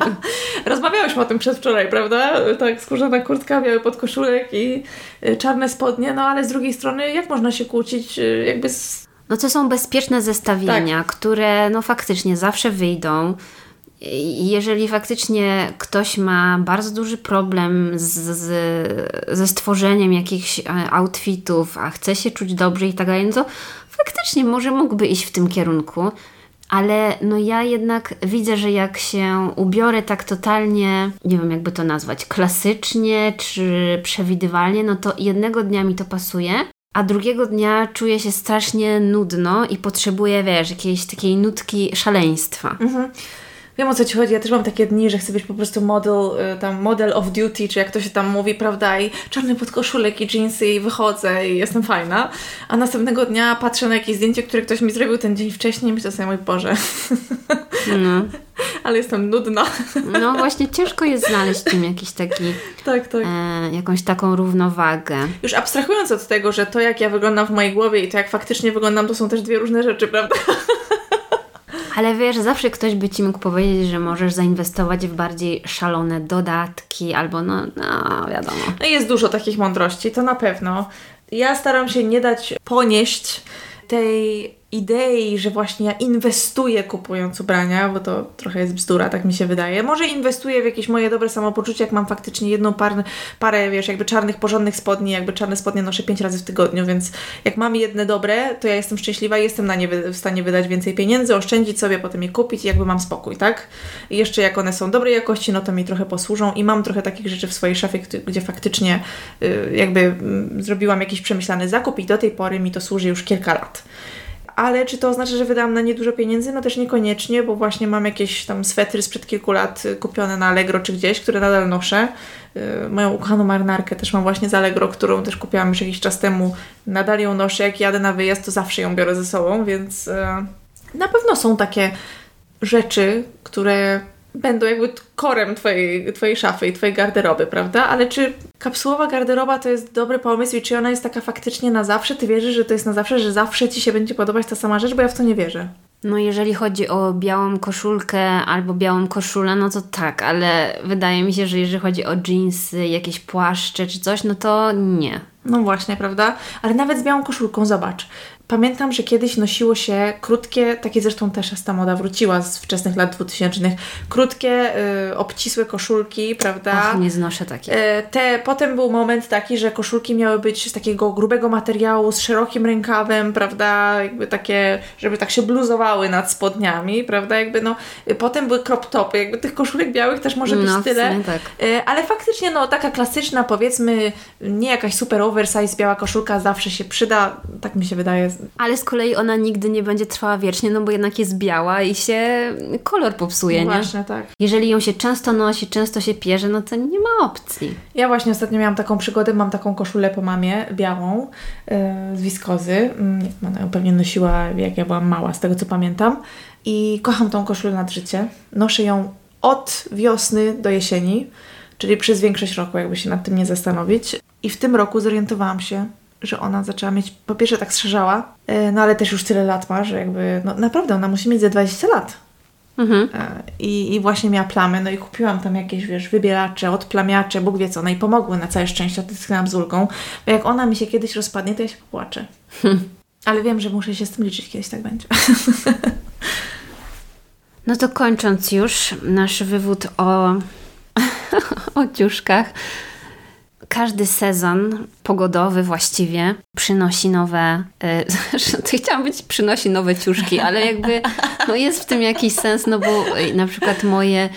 Speaker 1: Rozmawiałyśmy o tym przedwczoraj, prawda? Tak, skórzana kurtka, biały podkoszulek i e, czarne spodnie, no ale z drugiej strony jak można się kłócić e, jakby z...
Speaker 2: No to są bezpieczne zestawienia, tak. które no faktycznie zawsze wyjdą jeżeli faktycznie ktoś ma bardzo duży problem z, z, ze stworzeniem jakichś e, outfitów, a chce się czuć dobrze i tak dalej, no to faktycznie może mógłby iść w tym kierunku. Ale no ja jednak widzę, że jak się ubiorę tak totalnie, nie wiem jakby to nazwać, klasycznie czy przewidywalnie, no to jednego dnia mi to pasuje, a drugiego dnia czuję się strasznie nudno i potrzebuję, wiesz, jakiejś takiej nutki szaleństwa. Mhm.
Speaker 1: Wiem o co Ci chodzi, ja też mam takie dni, że chcę być po prostu model, y, tam model of duty, czy jak to się tam mówi, prawda, i czarny podkoszulek i jeansy i wychodzę i jestem fajna, a następnego dnia patrzę na jakieś zdjęcie, które ktoś mi zrobił ten dzień wcześniej i myślę sobie, mój Boże, no. ale jestem nudna.
Speaker 2: No właśnie, ciężko jest znaleźć tym jakiś taki,
Speaker 1: tak, tak.
Speaker 2: E, jakąś taką równowagę.
Speaker 1: Już abstrahując od tego, że to jak ja wyglądam w mojej głowie i to jak faktycznie wyglądam, to są też dwie różne rzeczy, prawda?
Speaker 2: Ale wiesz, zawsze ktoś by ci mógł powiedzieć, że możesz zainwestować w bardziej szalone dodatki, albo no, no wiadomo.
Speaker 1: No jest dużo takich mądrości, to na pewno. Ja staram się nie dać ponieść tej idei, że właśnie ja inwestuję kupując ubrania, bo to trochę jest bzdura, tak mi się wydaje. Może inwestuję w jakieś moje dobre samopoczucie, jak mam faktycznie jedną parę, parę, wiesz, jakby czarnych, porządnych spodni, jakby czarne spodnie noszę pięć razy w tygodniu, więc jak mam jedne dobre, to ja jestem szczęśliwa i jestem na nie w stanie wydać więcej pieniędzy, oszczędzić sobie, potem je kupić i jakby mam spokój, tak? I jeszcze jak one są dobrej jakości, no to mi trochę posłużą i mam trochę takich rzeczy w swojej szafie, gdzie faktycznie y, jakby mm, zrobiłam jakiś przemyślany zakup i do tej pory mi to służy już kilka lat ale czy to oznacza, że wydałam na nie dużo pieniędzy? No też niekoniecznie, bo właśnie mam jakieś tam swetry sprzed kilku lat y, kupione na Allegro czy gdzieś, które nadal noszę. Yy, moją ukochaną marynarkę też mam właśnie z Allegro, którą też kupiłam już jakiś czas temu. Nadal ją noszę, jak jadę na wyjazd, to zawsze ją biorę ze sobą, więc yy, na pewno są takie rzeczy, które będą jakby korem twojej, twojej szafy i twojej garderoby, prawda? Ale czy kapsułowa garderoba to jest dobry pomysł i czy ona jest taka faktycznie na zawsze? Ty wierzysz, że to jest na zawsze, że zawsze ci się będzie podobać ta sama rzecz? Bo ja w to nie wierzę.
Speaker 2: No jeżeli chodzi o białą koszulkę albo białą koszulę, no to tak, ale wydaje mi się, że jeżeli chodzi o jeansy, jakieś płaszcze czy coś, no to nie.
Speaker 1: No właśnie, prawda? Ale nawet z białą koszulką, zobacz. Pamiętam, że kiedyś nosiło się krótkie, takie zresztą też ta moda wróciła z wczesnych lat 2000, krótkie, y, obcisłe koszulki, prawda?
Speaker 2: Ach, nie znoszę takich. Y,
Speaker 1: te, potem był moment taki, że koszulki miały być z takiego grubego materiału, z szerokim rękawem, prawda? Jakby takie, żeby tak się bluzowały nad spodniami, prawda? Jakby no, y, potem były crop topy, jakby tych koszulek białych też może być no, tyle.
Speaker 2: Tak.
Speaker 1: Y, ale faktycznie no, taka klasyczna, powiedzmy, nie jakaś super oversize biała koszulka zawsze się przyda, tak mi się wydaje
Speaker 2: ale z kolei ona nigdy nie będzie trwała wiecznie, no bo jednak jest biała i się kolor popsuje,
Speaker 1: no
Speaker 2: nie?
Speaker 1: Właśnie, tak.
Speaker 2: Jeżeli ją się często nosi, często się pierze, no to nie ma opcji.
Speaker 1: Ja właśnie ostatnio miałam taką przygodę, mam taką koszulę po mamie, białą, yy, z wiskozy. Yy, ona ją pewnie nosiła, jak ja byłam mała, z tego co pamiętam. I kocham tą koszulę nad życie. Noszę ją od wiosny do jesieni, czyli przez większość roku, jakby się nad tym nie zastanowić. I w tym roku zorientowałam się, że ona zaczęła mieć, po pierwsze tak strzeżała, e, no ale też już tyle lat ma, że jakby, no naprawdę ona musi mieć ze 20 lat.
Speaker 2: Mhm.
Speaker 1: E, I, I właśnie miała plamy, no i kupiłam tam jakieś, wiesz, wybielacze, odplamiacze, Bóg wie co, no i pomogły na całe szczęście, odetchnęłam z ulgą, bo jak ona mi się kiedyś rozpadnie, to ja się popłaczę. Ale wiem, że muszę się z tym liczyć, kiedyś tak będzie.
Speaker 2: No to kończąc już nasz wywód o, o ciuszkach. Każdy sezon pogodowy właściwie przynosi nowe, y, chciałam być przynosi nowe ciuszki, ale jakby no jest w tym jakiś sens, no bo y, na przykład moje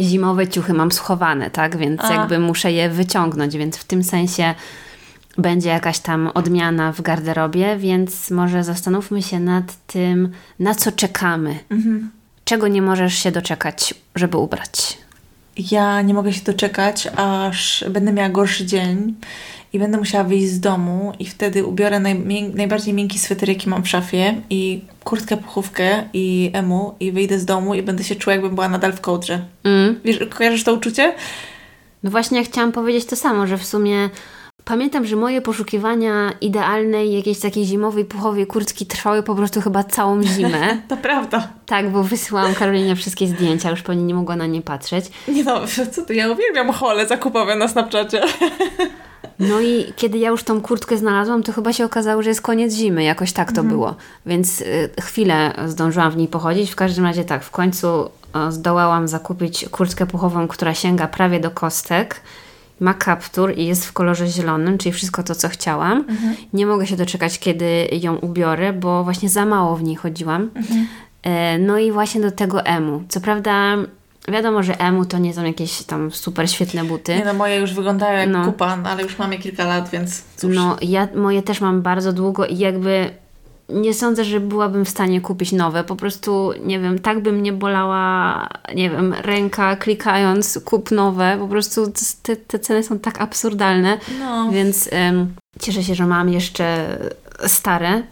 Speaker 2: zimowe ciuchy mam schowane, tak, więc
Speaker 1: A.
Speaker 2: jakby muszę je wyciągnąć, więc w tym sensie będzie jakaś tam odmiana w garderobie, więc może zastanówmy się nad tym, na co czekamy. Czego nie możesz się doczekać, żeby ubrać?
Speaker 1: Ja nie mogę się doczekać, aż będę miała gorszy dzień i będę musiała wyjść z domu i wtedy ubiorę najmię- najbardziej miękki sweter, jaki mam w szafie i kurtkę, puchówkę i emu i wyjdę z domu i będę się czuła, jakbym była nadal w kołdrze.
Speaker 2: Mm.
Speaker 1: Wiesz, kojarzysz to uczucie?
Speaker 2: No właśnie ja chciałam powiedzieć to samo, że w sumie pamiętam, że moje poszukiwania idealnej jakiejś takiej zimowej, puchowej kurtki trwały po prostu chyba całą zimę.
Speaker 1: To prawda.
Speaker 2: tak, bo wysyłałam Karolinie wszystkie zdjęcia, już pewnie nie mogła na nie patrzeć.
Speaker 1: Nie no, co ty, ja uwielbiam hole zakupowe na Snapchacie.
Speaker 2: No i kiedy ja już tą kurtkę znalazłam, to chyba się okazało, że jest koniec zimy, jakoś tak to było. Więc y, chwilę zdążyłam w niej pochodzić. W każdym razie tak, w końcu o, zdołałam zakupić kurtkę puchową, która sięga prawie do kostek. Ma kaptur i jest w kolorze zielonym, czyli wszystko to, co chciałam. Nie mogę się doczekać, kiedy ją ubiorę, bo właśnie za mało w niej chodziłam. E, No i właśnie do tego emu. Co prawda, wiadomo, że emu to nie są jakieś tam super świetne buty.
Speaker 1: Nie no, moje już wyglądają jak
Speaker 2: No.
Speaker 1: kupa, no, ale już mam je kilka lat, więc cóż.
Speaker 2: No, ja moje też mam bardzo długo i jakby nie sądzę, że byłabym w stanie kupić nowe. Po prostu, nie wiem, tak by mnie bolała, nie wiem, ręka klikając kup nowe. Po prostu te, te ceny są tak absurdalne,
Speaker 1: No.
Speaker 2: więc em, cieszę się, że mam jeszcze stare.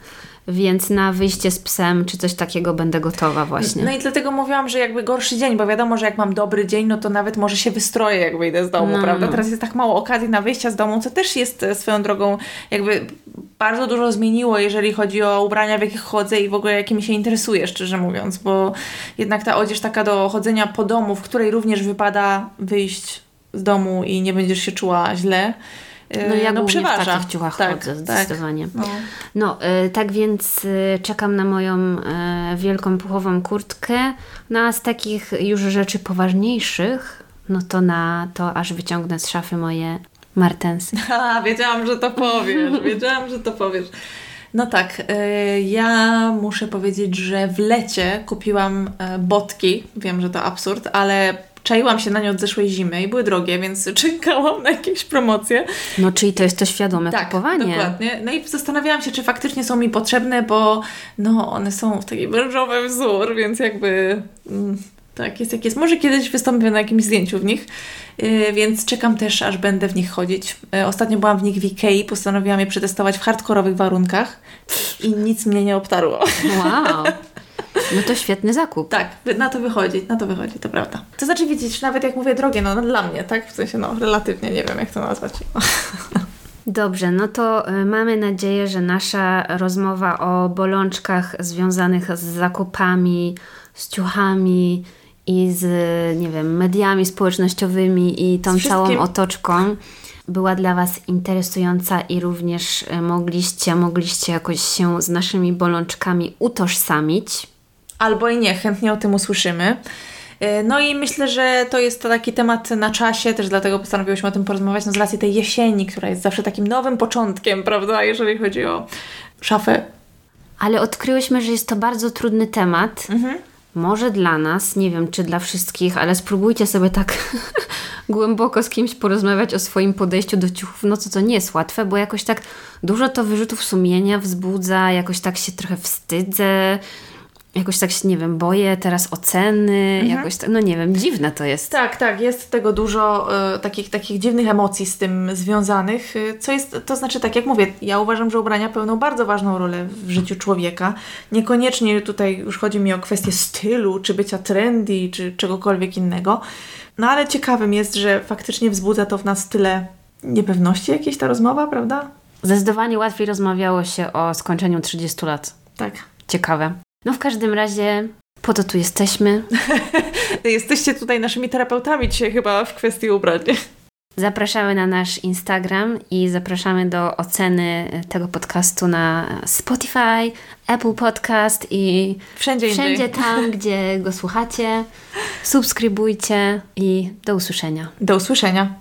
Speaker 2: Więc na wyjście z psem czy coś takiego będę gotowa właśnie.
Speaker 1: No i dlatego mówiłam, że jakby gorszy dzień, bo wiadomo, że jak mam dobry dzień, no to nawet może się wystroję, jak wyjdę z domu,
Speaker 2: No,
Speaker 1: prawda?
Speaker 2: no.
Speaker 1: Teraz jest tak mało okazji na wyjścia z domu, co też jest e, swoją drogą jakby bardzo dużo zmieniło, jeżeli chodzi o ubrania, w jakich chodzę i w ogóle jakimi się interesuję, szczerze mówiąc, bo jednak ta odzież taka do chodzenia po domu, w której również wypada wyjść z domu i nie będziesz się czuła źle,
Speaker 2: No ja głównie
Speaker 1: przeważa.
Speaker 2: w takich ciuchach
Speaker 1: tak,
Speaker 2: chodzę,
Speaker 1: tak.
Speaker 2: zdecydowanie.
Speaker 1: No.
Speaker 2: No, y, tak więc y, czekam na moją y, wielką puchową kurtkę. No a z takich już rzeczy poważniejszych, no to na to aż wyciągnę z szafy moje martensy.
Speaker 1: Ha, wiedziałam, że to powiesz. Wiedziałam, że to powiesz. No tak, ja muszę powiedzieć, że w lecie kupiłam e, botki. Wiem, że to absurd, ale czaiłam się na nie od zeszłej zimy i były drogie, więc czekałam na jakieś promocje.
Speaker 2: No, czyli to jest to świadome
Speaker 1: Tak,
Speaker 2: kupowanie.
Speaker 1: dokładnie. No i zastanawiałam się, czy faktycznie są mi potrzebne, bo no, one są w taki wężowy wzór, więc jakby mm, tak jest jak jest. Może kiedyś wystąpię na jakimś zdjęciu w nich, yy, więc czekam też, aż będę w nich chodzić. Yy, ostatnio byłam w nich w Ikei, postanowiłam je przetestować w hardkorowych warunkach i nic mnie nie obtarło.
Speaker 2: Wow. No to świetny zakup.
Speaker 1: tak, na to wychodzi, na to wychodzi, to prawda. To znaczy, widzisz, nawet jak mówię drogie, no, no dla mnie, tak? W sensie, no, relatywnie, nie wiem jak to nazwać.
Speaker 2: Dobrze, no to y, mamy nadzieję, że nasza rozmowa o bolączkach związanych z zakupami, z ciuchami i z, nie wiem, mediami społecznościowymi i tą całą otoczką była dla Was interesująca i również y, mogliście, mogliście jakoś się z naszymi bolączkami utożsamić.
Speaker 1: Albo i nie, chętnie o tym usłyszymy. Yy, No i myślę, że to jest to taki temat na czasie, też dlatego postanowiłyśmy o tym porozmawiać, no z racji tej jesieni, która jest zawsze takim nowym początkiem, prawda, jeżeli chodzi o szafę.
Speaker 2: Ale odkryłyśmy, że jest to bardzo trudny temat. Może dla nas, nie wiem czy dla wszystkich, ale spróbujcie sobie tak głęboko z kimś porozmawiać o swoim podejściu do ciuchów. No co to nie jest łatwe, bo jakoś tak dużo to wyrzutów sumienia wzbudza, jakoś tak się trochę wstydzę, jakoś tak się, nie wiem, boję teraz oceny, jakoś tak, no nie wiem, dziwne to jest.
Speaker 1: Tak, tak, jest tego dużo e, takich, takich dziwnych emocji z tym związanych, e, co jest, to znaczy tak jak mówię, ja uważam, że ubrania pełnią bardzo ważną rolę w życiu człowieka. Niekoniecznie tutaj już chodzi mi o kwestię stylu, czy bycia trendy, czy czegokolwiek innego, no ale ciekawym jest, że faktycznie wzbudza to w nas tyle niepewności jakiejś ta rozmowa, prawda?
Speaker 2: Zdecydowanie łatwiej rozmawiało się o skończeniu 30 lat.
Speaker 1: Tak.
Speaker 2: Ciekawe. No w każdym razie Po to tu jesteśmy.
Speaker 1: Jesteście tutaj naszymi terapeutami dzisiaj chyba w kwestii ubrań.
Speaker 2: Zapraszamy na nasz Instagram i zapraszamy do oceny tego podcastu na Spotify, Apple Podcast i
Speaker 1: Wszędzie,
Speaker 2: wszędzie
Speaker 1: indziej.
Speaker 2: tam, gdzie go słuchacie. Subskrybujcie i do usłyszenia.
Speaker 1: Do usłyszenia.